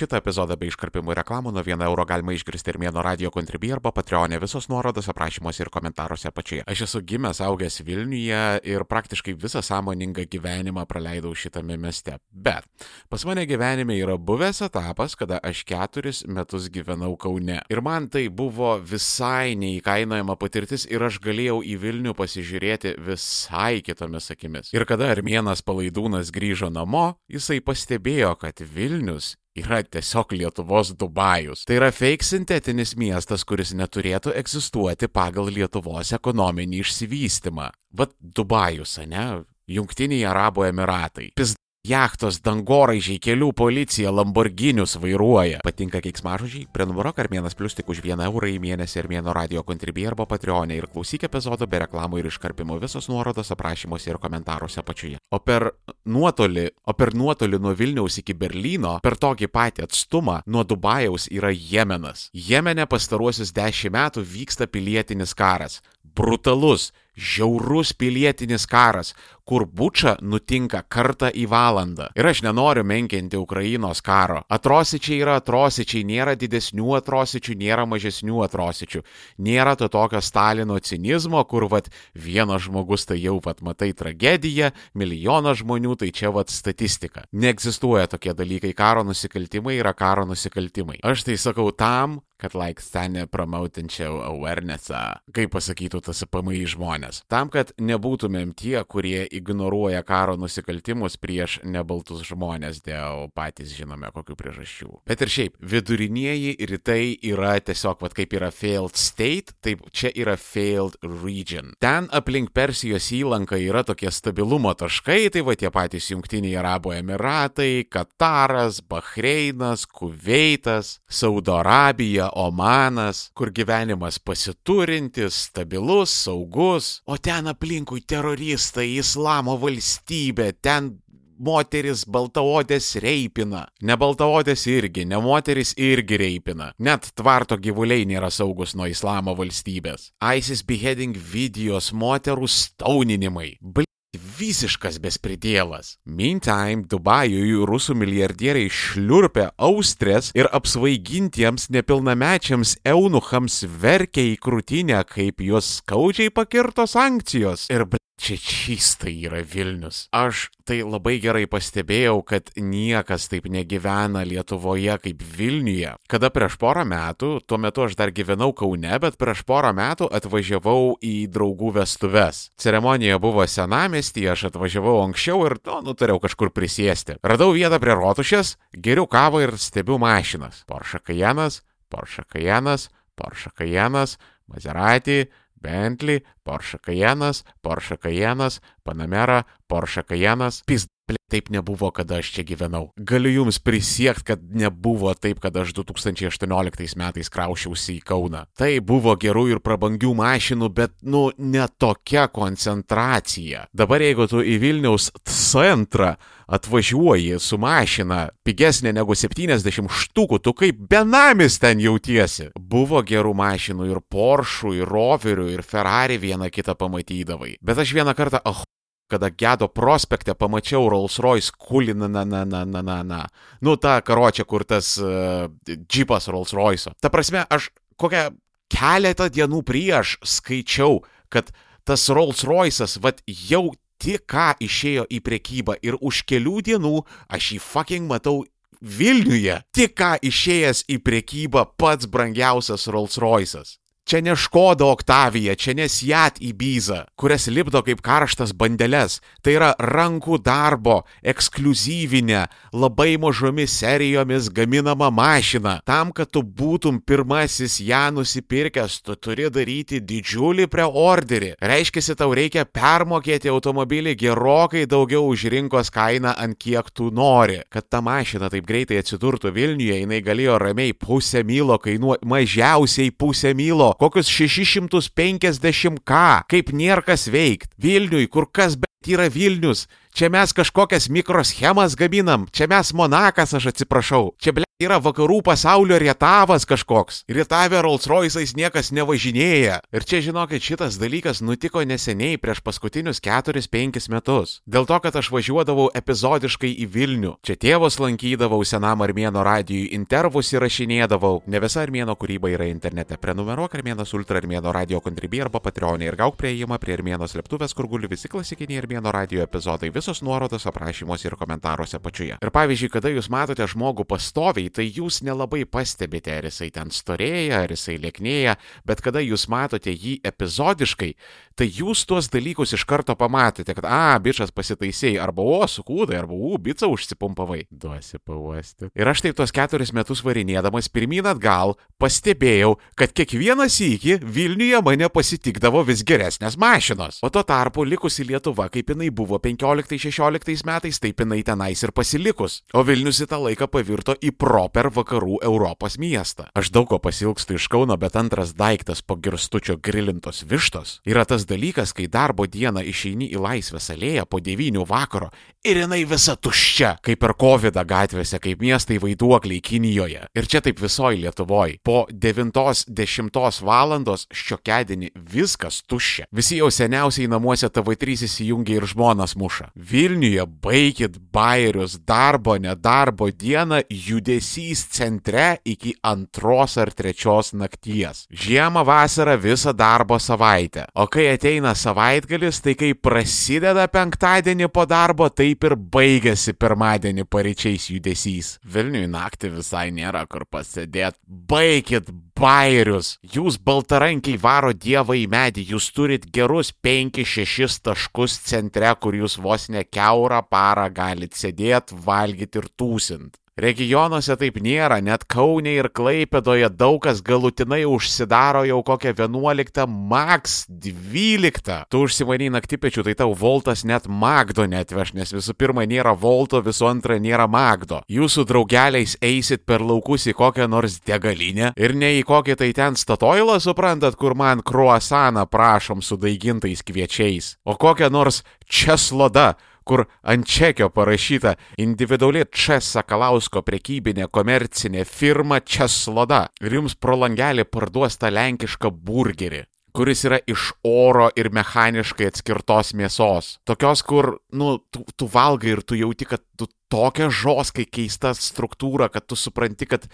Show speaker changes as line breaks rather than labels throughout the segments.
Šitą epizodą bei iškarpimų reklamų nuo 1 euro galima išgirsti ir mėno radio kontribį arba Patreonė. Visos nuorodos aprašymuose ir komentaruose apačioje. Aš esu gimęs, augęs Vilniuje ir praktiškai visą sąmoningą gyvenimą praleidau šitame mieste. Bet pas mane gyvenime yra buvęs etapas, kada aš keturis metus gyvenau Kaune. Ir man tai buvo visai neįkainojama patirtis ir aš galėjau į Vilnių pasižiūrėti visai kitomis akimis. Ir kada Armėnas palaidūnas grįžo namo, jisai pastebėjo, kad Vilnius yra tiesiog Lietuvos Dubajus. Tai yra fake sintetinis miestas, kuris neturėtų egzistuoti pagal Lietuvos ekonominį išsivystimą. Vat Dubajus, ne? Junktiniai Arabų Emiratai. Pis Jachtos, dangoraižiai, kelių policija, Lamborghinius vairuoja. Patinka keiksmažodžiai? Prenumeruok Armėnas Plus tik už 1 eurą į mėnesį Armėno radio kontribį arba Patreonė ir klausyk epizodo be reklamų ir iškarpimų visos nuorodos aprašymuose ir komentaruose apačioje. O per nuotolį, o per nuotolį nuo Vilniaus iki Berlyno, per tokį patį atstumą nuo Dubajaus yra Jemenas. Jemene pastaruosius dešimt metų vyksta pilietinis karas. Brutalus, žiaurus pilietinis karas, kur buča nutinka kartą į valandą. Ir aš nenoriu menkinti Ukrainos karo. Atrosičiai yra atrosičiai, nėra didesnių atrosičių, nėra mažesnių atrosičių. Nėra to tokio Stalino cinizmo, kur vat vienas žmogus tai jau vat matai tragediją, milijonas žmonių tai čia vat statistika. Neegzistuoja tokie dalykai. Karo nusikaltimai yra karo nusikaltimai. Aš tai sakau tam, kad like scenė promautinčiau awarenessą, kaip pasakytų tas PMI žmonės. Tam, kad nebūtumėm tie, kurie ignoruoja karo nusikaltimus prieš nebaltus žmonės dėl patys žinome kokių priežasčių. Bet ir šiaip, vidurinieji rytai yra tiesiog, vad kaip yra failed state, taip čia yra failed region. Ten aplink Persijos įlanką yra tokie stabilumo taškai, tai va tie patys Junktiniai Arabų Emiratai, Kataras, Bahreinas, Kuveitas, Saudo Arabija, Omanas, kur gyvenimas pasiturintis, stabilus, saugus, o ten aplinkui teroristai, islamo valstybė, ten moteris baltaodės reipina. Ne baltaodės irgi, ne moteris irgi reipina. Net tvarto gyvuliai nėra saugus nuo islamo valstybės. ISIS beheading videos moterų stauninimai. Bl visiškas bespridėlas. Meantime, Dubajui rusų milijardieriai šliurpia austrės ir apsvaigintiems nepilnamečiams eunuchams verkia į krūtinę, kaip juos skaudžiai pakirto sankcijos. Ir čia čystai yra Vilnius. Aš tai labai gerai pastebėjau, kad niekas taip negyvena Lietuvoje kaip Vilniuje. Kada prieš porą metų, tuo metu aš dar gyvenau Kaune, bet prieš porą metų atvažiavau į draugų vestuves. Ceremonija buvo senamestį, aš atvažiavau anksčiau ir, nu, nutariau kažkur prisėsti. Radau vietą prie rotušės, geriu kavą ir stebiu mašinas. Porsche Cayennas, Porsche Cayennas, Porsche Cayennas, Maserati, Bentley, Porsche Cayennas, Porsche Cayennas, Panamera, Porsche Cayennas. Pis, taip nebuvo, kada aš čia gyvenau. Galiu jums prisiekti, kad nebuvo taip, kad aš 2018 metais kraušiausi į Kauną. Tai buvo gerų ir prabangių mašinų, bet, nu, ne tokia koncentracija. Dabar jeigu tu į Vilniaus centrą atvažiuoji su mašina pigesnė negu 70 štukų, tu kaip benamis ten jautiesi. Buvo gerų mašinų ir Porsche, ir Roverių, ir Ferrari vieną kitą pamatydavai. Bet aš vieną kartą, ah, kada Gedo prospekte pamačiau Rolls Royce kulina, na, na, na, na, na, na. Nu, ta karočia, kur tas uh, džipas Rolls Royce. Ta prasme, aš kokią keletą dienų prieš skaičiau, kad tas Rolls Royce'as, vad jau tik ką išėjo į priekybą ir už kelių dienų aš jį fucking matau Vilniuje. Tik ką išėjęs į priekybą pats brangiausias Rolls Royce'as. Čia ne Škoda Oktavija, čia ne Siat Ibiza, kurias lipdo kaip karštas bandeles. Tai yra rankų darbo, ekskluzyvinė, labai mažomis serijomis gaminama mašina. Tam, kad tu būtum pirmasis ją nusipirkęs, tu turi daryti didžiulį preorderį. Reiškia, tau reikia permokėti automobilį gerokai daugiau už rinkos kainą, ant kiek tu nori. Kad ta mašina taip greitai atsidurtų Vilniuje, jinai galėjo ramiai pusę mylo kainuoti, mažiausiai pusę mylo kokius 650 ką, kaip nėra kas veikt. Vilniui, kur kas bet yra Vilnius, čia mes kažkokias mikroschemas gaminam, čia mes Monakas, aš atsiprašau, čia ble yra vakarų pasaulio rietavas kažkoks. Rietavė Rolls Royce'ais niekas nevažinėja. Ir čia žinokit, šitas dalykas nutiko neseniai prieš paskutinius 4-5 metus. Dėl to, kad aš važiuodavau epizodiškai į Vilnių. Čia tėvus lankydavau senam Armėno radijui, intervus įrašinėdavau. Ne visa Armėno kūryba yra internete. Prenumeruok Armėnos Ultra Armėno radio kontribį arba Patreonė ir gauk prieimą prie Armėno slėptuvės, kur guli visi klasikiniai Armėno radio epizodai. Visos nuorodos aprašymuose ir komentaruose apačioje. Ir pavyzdžiui, kada jūs matote žmogų pastoviai, tai jūs nelabai pastebite, ar jisai ten storėja, ar jisai lieknėja, bet kada jūs matote jį epizodiškai, tai jūs tuos dalykus iš karto pamatote, kad, a, bičias pasitaisėjai, arba, o, sukūdai, arba, u, bicą užsipumpavai. Duosi pavosti. Ir aš taip tuos keturis metus varinėdamas pirmin atgal pastebėjau, kad kiekvieną sykį Vilniuje mane pasitikdavo vis geresnės mašinos. O tuo tarpu likusi Lietuva, kaip jinai buvo 15-16 metais, taip jinai tenais ir pasilikus. O Vilnius į tą laiką pavirto į proper vakarų Europos miestą. Aš daug ko pasilgstu iš Kauno, bet antras daiktas po girstučio grilintos vištos yra tas dalykas, kai darbo dieną išeini į laisvės alėją po 9 vakaro ir jinai visa tuščia, kaip per COVID gatvėse, kaip miestai vaiduokliai Kinijoje. Ir čia taip visoji Lietuvoje. Po 9-10 valandos šiokiadienį viskas tuščia. Visi jau seniausiai namuose TV3 įsijungia ir žmonas muša. Vilniuje baigit bairius darbo, nedarbo dieną judesys centre iki antros ar trečios nakties. Žiemą vasarą visą darbo savaitę. O kai ateina savaitgalis, tai kai prasideda penktadienį po darbo, taip ir baigėsi pirmadienį pareičiais judesys. Vilniui naktį visai nėra kur pasėdėti. Baikit bairius. Jūs baltarankiai varo dievą į medį, jūs turit gerus 5-6 taškus centre, kur jūs vos ne keurą parą galite sėdėti, valgyti ir tūsint. Regionuose taip nėra, net Kaunė ir Klaipėdoje daug kas galutinai užsidaro jau kokią 11, max 12. Tu užsimany naktipečių, tai tau voltas net Magdo netveš, nes visų pirma nėra volto, visų antra nėra Magdo. Jūsų draugeliais eisit per laukus į kokią nors degalinę ir ne į kokį tai ten statoilą, suprantat, kur man kruasaną prašom su daigintais kviečiais, o kokią nors česlodą kur ant čekio parašyta individuali Čia Sakalausko prekybinė komercinė firma Česloda ir jums pro langelį parduos tą lenkišką burgerį kuris yra iš oro ir mechaniškai atskirtos mėsos. Tokios, kur, nu, tu, tu valgai ir tu jauti, kad tu tokia žoskai keista struktūra, kad tu supranti, kad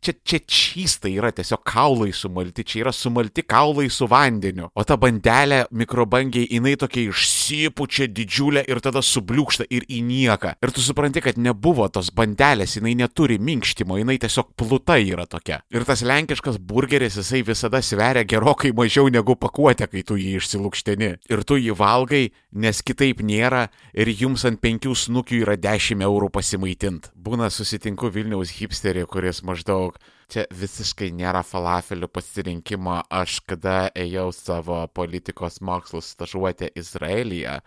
čia, čia čystai yra tiesiog kaulai sumalti, čia yra sumalti kaulai su vandeniu. O ta bandelė mikrobangiai, jinai tokia išsipučia didžiulė ir tada subliūkšta ir į nieką. Ir tu supranti, kad nebuvo tos bandelės, jinai neturi minkštimo, jinai tiesiog pluta yra tokia. Ir tas lenkiškas burgeris, jisai visada sveria gerokai mažiau negu pakuotė, kai tu jį išsilūkšteni. Ir tu jį valgai, nes kitaip nėra ir jums ant penkių snukių yra 10 eurų pasimaitint. Būna susitinku Vilniaus hipsterį, kuris maždaug čia visiškai nėra falafelių pasirinkimo. Aš kada ėjau savo politikos mokslų stažuotę Izraelyje,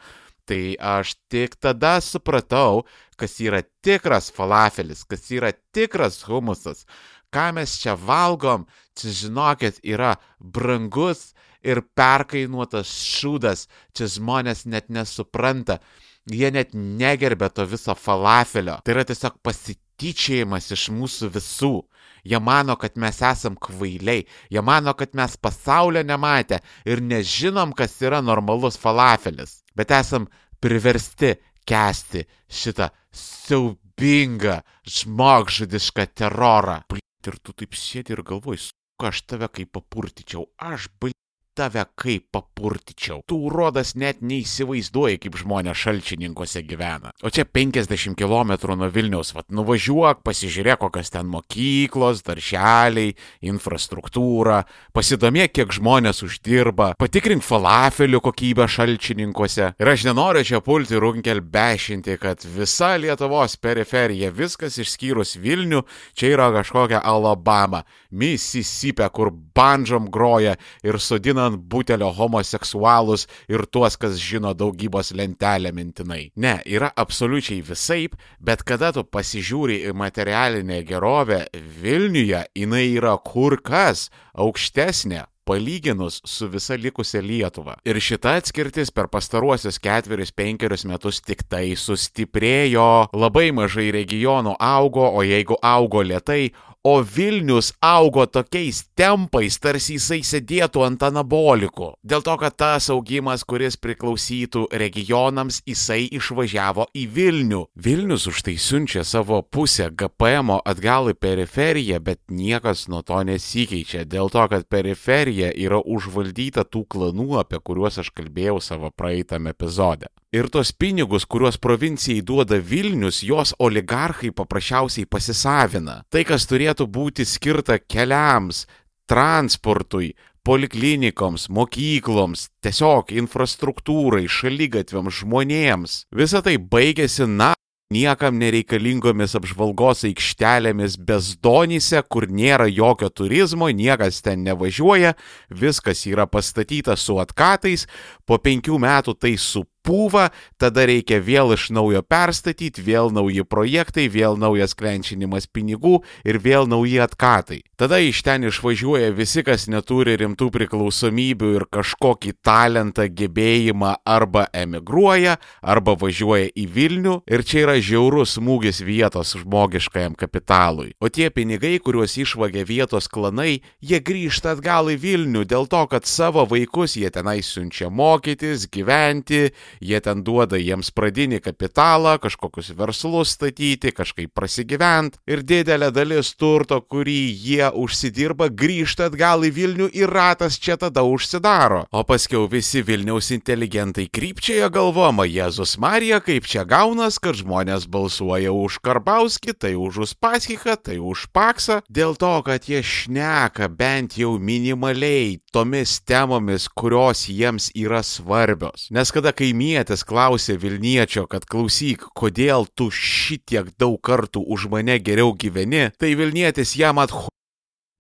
tai aš tik tada supratau, kas yra tikras falafelis, kas yra tikras humusas. Ką mes čia valgom, čia žinokit, yra brangus ir perkainuotas šūdas, čia žmonės net nesupranta, jie net negerbė to viso falafelio. Tai yra tiesiog pasityčiojimas iš mūsų visų. Jie mano, kad mes esam kvailiai, jie mano, kad mes pasaulio nematę ir nežinom, kas yra normalus falafelis. Bet esam priversti kesti šitą siaubingą, žmogžudišką terorą. Ir tu taip sėdi ir galvoji, aš tave kaip papurtyčiau, aš bai tave kaip papurtyčiau. Tu rodas net neįsivaizduoji, kaip žmonės šalčininkose gyvena. O čia 50 km nuo Vilniaus, vad nuvažiuok, pasižiūrėk, kokios ten mokyklos, darželiai, infrastruktūra, pasidomėk, kiek žmonės uždirba, patikrink falafelių kokybę šalčininkuose. Ir aš nenoriu čia pulti runkel bešinti, kad visa Lietuvos periferija, viskas išskyrus Vilnių, čia yra kažkokia Alabama, Mississippi, kur bandžom groja ir sodina ant butelio homoseksualus ir tuos, kas žino daugybos lentelę mintinai. Ne, yra absoliučiai visaip, bet kada tu pasižiūri į materialinę gerovę Vilniuje, jinai yra kur kas aukštesnė palyginus su visa likusia Lietuva. Ir šita atskirtis per pastaruosius ketverius penkerius metus tik tai sustiprėjo, labai mažai regionų augo, o jeigu augo lietai, o Vilnius augo tokiais tempais, tarsi jisai sėdėtų ant anabolikų. Dėl to, kad tas augimas, kuris priklausytų regionams, jisai išvažiavo į Vilnių. Vilnius už tai siunčia savo pusę GPM atgal į periferiją, bet niekas nuo to nesikeičia. Dėl to, kad periferija yra užvaldyta tų klanų, apie kuriuos aš kalbėjau savo praeitame epizode. Ir tos pinigus, kuriuos provincijai duoda Vilnius, jos oligarchai paprasčiausiai pasisavina. Tai, kas turėtų būti skirta keliams, transportui, poliklinikoms, mokykloms, tiesiog infrastruktūrai, šalygatviams, žmonėms. Visa tai baigėsi na niekam nereikalingomis apžvalgos aikštelėmis bezdonyse, kur nėra jokio turizmo, niekas ten nevažiuoja, viskas yra pastatyta su atkatais, po penkių metų tai su pūva, tada reikia vėl iš naujo perstatyti, vėl nauji projektai, vėl naujas klenčinimas pinigų ir vėl nauji atkatai. Tada iš ten išvažiuoja visi, kas neturi rimtų priklausomybių ir kažkokį talentą, gebėjimą arba emigruoja, arba važiuoja į Vilnių ir čia yra žiaurus smūgis vietos žmogiškajam kapitalui. O tie pinigai, kuriuos išvagia vietos klanai, jie grįžta atgal į Vilnių dėl to, kad savo vaikus jie tenai siunčia mokytis, gyventi, jie ten duoda jiems pradinį kapitalą, kažkokius verslus statyti, kažkaip prasigyvent ir didelė dalis turto, kurį jie užsidirba, grįžta atgal į Vilnių ir ratas čia tada užsidaro. O paskiau visi Vilniaus inteligentai krypčioje galvoma, Jėzus Marija, kaip čia gaunas, kad žmonės balsuoja už Karbauskį, tai už Uspaskiką, tai už Paksą, dėl to, kad jie šneka bent jau minimaliai tomis temomis, kurios jiems yra svarbios. Nes kada kaimietis klausė Vilniečio, kad klausyk, kodėl tu šitiek daug kartų už mane geriau gyveni, tai Vilnietis jam athu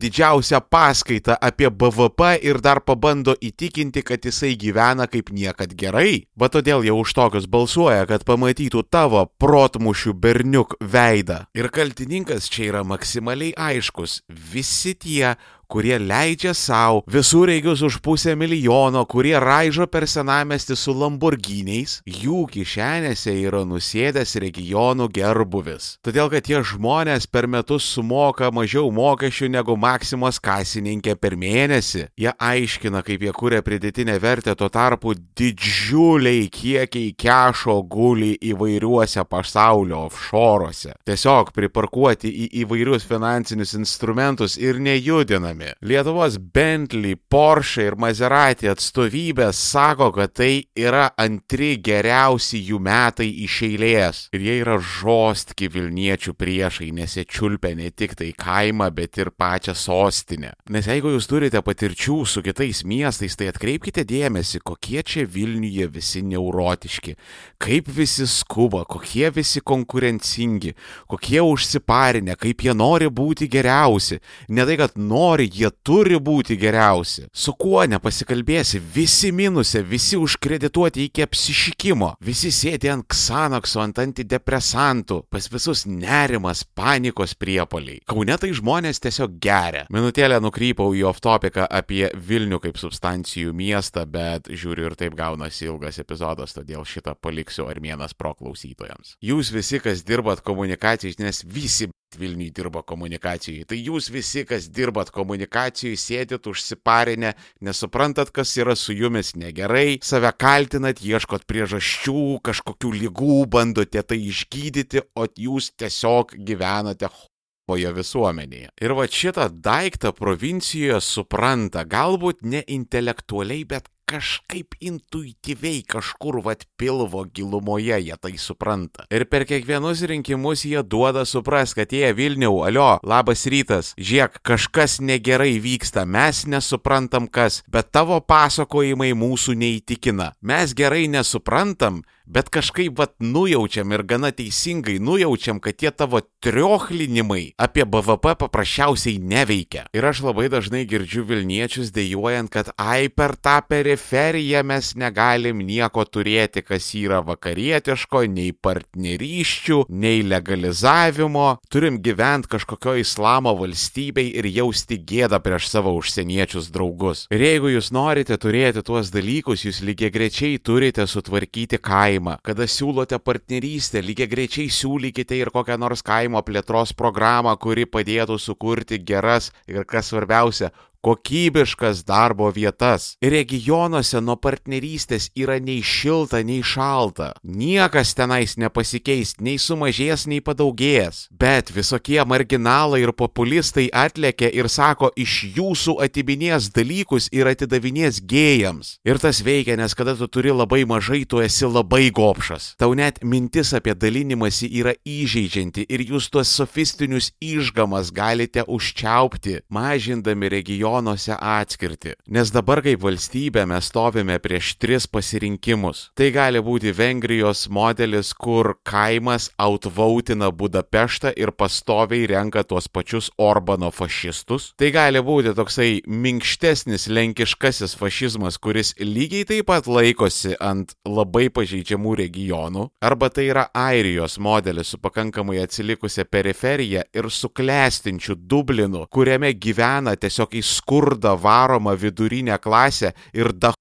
didžiausią paskaitą apie BVP ir dar pabando įtikinti, kad jisai gyvena kaip niekad gerai. Va todėl jau už tokius balsuoja, kad pamatytų tavo protmušių berniuk veidą. Ir kaltininkas čia yra maksimaliai aiškus. Visi tie, kurie leidžia savo visureigius už pusę milijono, kurie raižo per senamestį su lamborghiniais, jų kišenėse yra nusėdęs regionų gerbuvis. Todėl, kad tie žmonės per metus sumoka mažiau mokesčių negu Maksimos kasininkė per mėnesį. Jie aiškina, kaip jie kuria pridėtinę vertę, tuo tarpu didžiuliai kiekiai kešo guli įvairiuose pasaulio offshore'uose. Tiesiog priparkuoti į įvairius finansinius instrumentus ir nejudinami žinomi. Lietuvos Bentley, Porsche ir Maserati atstovybės sako, kad tai yra antri geriausi jų metai iš eilės. Ir jie yra žostki Vilniečių priešai, nes jie čiulpia ne tik tai kaimą, bet ir pačią sostinę. Nes jeigu jūs turite patirčių su kitais miestais, tai atkreipkite dėmesį, kokie čia Vilniuje visi neurotiški, kaip visi skuba, kokie visi konkurencingi, kokie užsiparinę, kaip jie nori būti geriausi. Ne tai, kad nori jie turi būti geriausi. Su kuo nepasikalbėsi, visi minuse, visi užkredituoti iki apsišikimo, visi sėdi ant ksanokso, ant antidepresantų, pas visus nerimas, panikos priepoliai. Kaune tai žmonės tiesiog geria. Minutėlę nukrypau į off-topiką apie Vilnių kaip substancijų miestą, bet žiūriu ir taip gaunasi ilgas epizodas, todėl šitą paliksiu Armėnas pro klausytojams. Jūs visi, kas dirbat komunikacijais, nes visi Vilniui dirba komunikacijai. Tai jūs visi, kas dirbat komunikacijai, sėdit užsiparinę, nesuprantat, kas yra su jumis negerai, save kaltinat, ieškot priežasčių, kažkokių lygų, bandote tai išgydyti, o jūs tiesiog gyvenate toje visuomenėje. Ir va šitą daiktą provincijoje supranta, galbūt ne intelektualiai, bet kažkaip intuityviai kažkur vat pilvo gilumoje jie tai supranta. Ir per kiekvienus rinkimus jie duoda supras, kad jie Vilniau, alio, labas rytas, žiek, kažkas negerai vyksta, mes nesuprantam kas, bet tavo pasakojimai mūsų neįtikina. Mes gerai nesuprantam, bet kažkaip vat nujaučiam ir gana teisingai nujaučiam, kad tie tavo triochlinimai apie BVP paprasčiausiai neveikia. Ir aš labai dažnai girdžiu Vilniečius dėjuojant, kad ai per tą periferiją mes negalim nieko turėti, kas yra vakarietiško, nei partnerysčių, nei legalizavimo. Turim gyventi kažkokio islamo valstybei ir jausti gėdą prieš savo užsieniečius draugus. Ir jeigu jūs norite turėti tuos dalykus, jūs lygiai grečiai turite sutvarkyti kaimą. Kada siūlote partnerystę, lygiai grečiai siūlykite ir kokią nors kaimo plėtros programą, kuri padėtų sukurti geras ir, kas svarbiausia, kokybiškas darbo vietas. Regionuose nuo partnerystės yra nei šilta, nei šalta. Niekas tenais nepasikeis, nei sumažės, nei padaugės. Bet visokie marginalai ir populistai atlėkia ir sako, iš jūsų atibinės dalykus ir atidavinės gėjams. Ir tas veikia, nes kada tu turi labai mažai, tu esi labai gopšas. Tau net mintis apie dalinimąsi yra įžeidžianti ir jūs tuos sofistinius išgamas galite užčiaupti, mažindami regioną regionuose atskirti. Nes dabar kaip valstybė mes stovime prieš tris pasirinkimus. Tai gali būti Vengrijos modelis, kur kaimas outvautina Budapeštą ir pastoviai renka tuos pačius Orbano fašistus. Tai gali būti toksai minkštesnis lenkiškasis fašizmas, kuris lygiai taip pat laikosi ant labai pažeidžiamų regionų. Arba tai yra Airijos modelis su pakankamai atsilikusia periferija ir su klestinčiu Dublinu, kuriame gyvena tiesiog į skurdą varomą vidurinę klasę ir da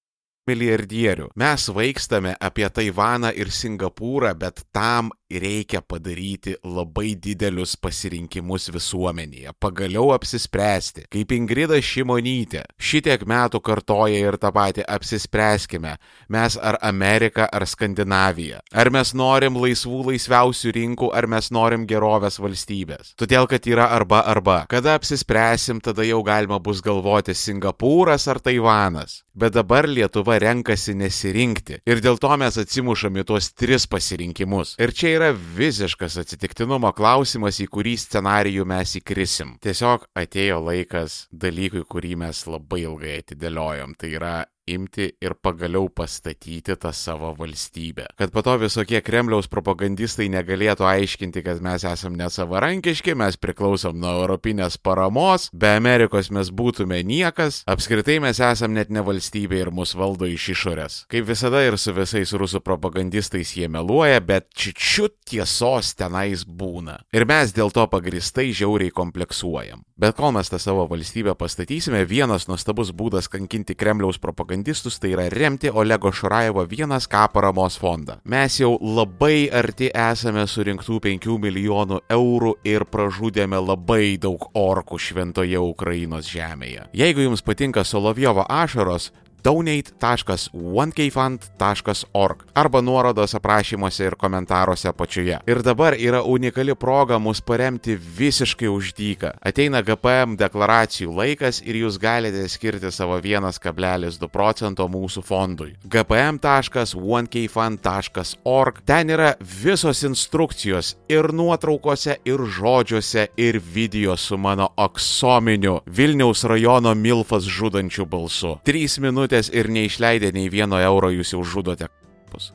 milijardierių. Mes vaikstame apie Taivaną ir Singapūrą, bet tam reikia padaryti labai didelius pasirinkimus visuomenėje, pagaliau apsispręsti. Kaip Ingrida Šimonytė šitiek metų kartoja ir tą patį apsispręskime, mes ar Amerika ar Skandinavija. Ar mes norim laisvų laisviausių rinkų, ar mes norim gerovės valstybės. Todėl, kad yra arba arba. Kada apsispręsim, tada jau galima bus galvoti Singapūras ar Taivanas. Bet dabar Lietuva renkasi nesirinkti. Ir dėl to mes atsimušam į tuos tris pasirinkimus. Ir čia yra visiškas atsitiktinumo klausimas, į kurį scenarijų mes įkrisim. Tiesiog atėjo laikas dalykui, kurį mes labai ilgai atidėliojom. Tai yra imti ir pagaliau pastatyti tą savo valstybę. Kad po to visokie Kremliaus propagandistai negalėtų aiškinti, kad mes esame nesavarankiški, mes priklausom nuo europinės paramos, be Amerikos mes būtume niekas, apskritai mes esame net ne valstybė ir mus valdo iš išorės. Kaip visada ir su visais rusų propagandistais jie meluoja, bet čičiut tiesos tenais būna. Ir mes dėl to pagristai žiauriai kompleksuojam. Bet kol mes tą savo valstybę pastatysime, vienas nuostabus būdas kankinti Kremliaus propagandą propagandistus, tai yra remti Olego Šurajevo vienas K paramos fondą. Mes jau labai arti esame surinktų 5 milijonų eurų ir pražudėme labai daug orkų šventoje Ukrainos žemėje. Jeigu jums patinka Solovjovo ašaros, donate.onekfund.org arba nuorodos aprašymuose ir komentaruose apačioje. Ir dabar yra unikali proga mus paremti visiškai už dyką. Ateina GPM deklaracijų laikas ir jūs galite skirti savo 1,2 procento mūsų fondui. gpm.onekfund.org ten yra visos instrukcijos ir nuotraukose, ir žodžiuose, ir video su mano aksominiu Vilniaus rajono Milfas žudančiu balsu. 3 minutės minutės ir neišleidę nei vieno euro jūs jau žudote.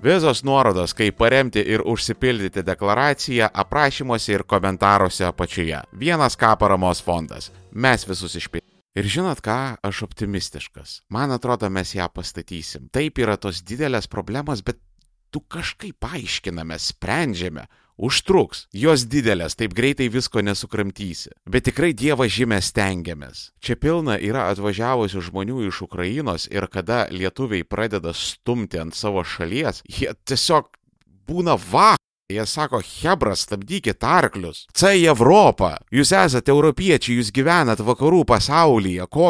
Visos nuorodos, kaip paremti ir užsipildyti deklaraciją aprašymuose ir komentaruose apačioje. Vienas K paramos fondas. Mes visus išpildėme. Ir žinot ką, aš optimistiškas. Man atrodo, mes ją pastatysim. Taip yra tos didelės problemos, bet tu kažkaip aiškiname, sprendžiame, Užtruks, jos didelės, taip greitai visko nesukramtysi. Bet tikrai Dievą žymę stengiamės. Čia pilna yra atvažiavusių žmonių iš Ukrainos ir kada lietuviai pradeda stumti ant savo šalies, jie tiesiog būna va. Jie sako, Hebra, stabdykit arklius. Į Europą. Jūs esate europiečiai, jūs gyvenat vakarų pasaulyje. Ko,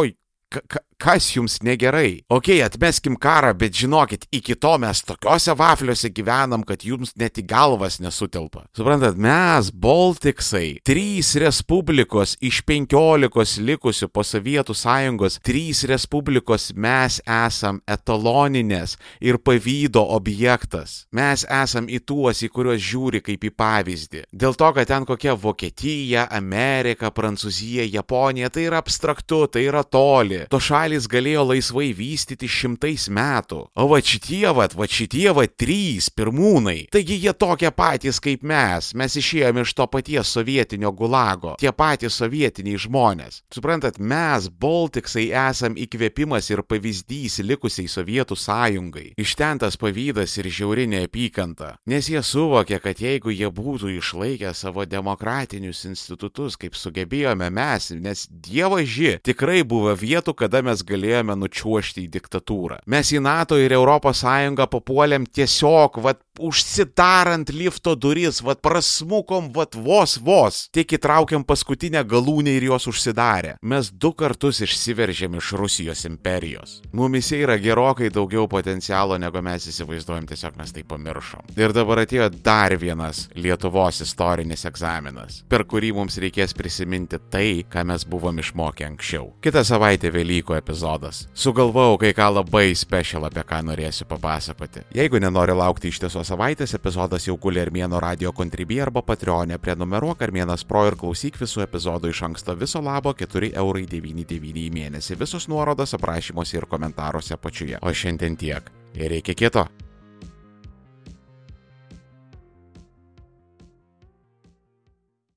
ka, kas jums negerai. Ok, atmeskim karą, bet žinokit, iki to mes tokiuose vafliuose gyvenam, kad jums net į galvas nesutelpa. Suprantat, mes, Baltiksai, trys respublikos iš penkiolikos likusių po Sovietų sąjungos, trys respublikos mes esam etaloninės ir pavydo objektas. Mes esam į tuos, į kuriuos žiūri kaip į pavyzdį. Dėl to, kad ten kokia Vokietija, Amerika, Prancūzija, Japonija, tai yra abstraktu, tai yra toli. To šaliai šalis galėjo laisvai vystyti šimtais metų. O va šitie, va, va šitie, va trys pirmūnai. Taigi jie tokie patys kaip mes. Mes išėjome iš to paties sovietinio gulago. Tie patys sovietiniai žmonės. Suprantat, mes, Baltiksai, esam įkvėpimas ir pavyzdys likusiai Sovietų sąjungai. Iš ten tas pavydas ir žiauri neapykanta. Nes jie suvokė, kad jeigu jie būtų išlaikę savo demokratinius institutus, kaip sugebėjome mes, nes dievaži, tikrai buvo vietų, kada mes galėjome nučiuošti į diktatūrą. Mes į NATO ir ES papuolėm tiesiog, vad, užsidarant lifto duris, vad, prasmukom, vad, vos vos, tik įtraukiam paskutinę galūnę ir jos užsidarė. Mes du kartus išsiveržėm iš Rusijos imperijos. Mumise yra gerokai daugiau potencialo, negu mes įsivaizduojam, tiesiog mes tai pamiršom. Ir dabar atėjo dar vienas Lietuvos istorinis egzaminas, per kurį mums reikės prisiminti tai, ką mes buvom išmokę anksčiau. Kita savaitė Velykų epizodas. Sugalvojau kai ką labai special, apie ką norėsiu papasakoti. Jeigu nenori laukti iš tiesų savaitės, epizodas jau guli Armėno radio kontribį arba Patreonė, prenumeruok Armėnas Pro ir klausyk visų epizodų iš anksto viso labo 4,99€ į mėnesį. Visos nuorodos aprašymuose ir komentaruose apačioje. O šiandien tiek. Ir iki kito.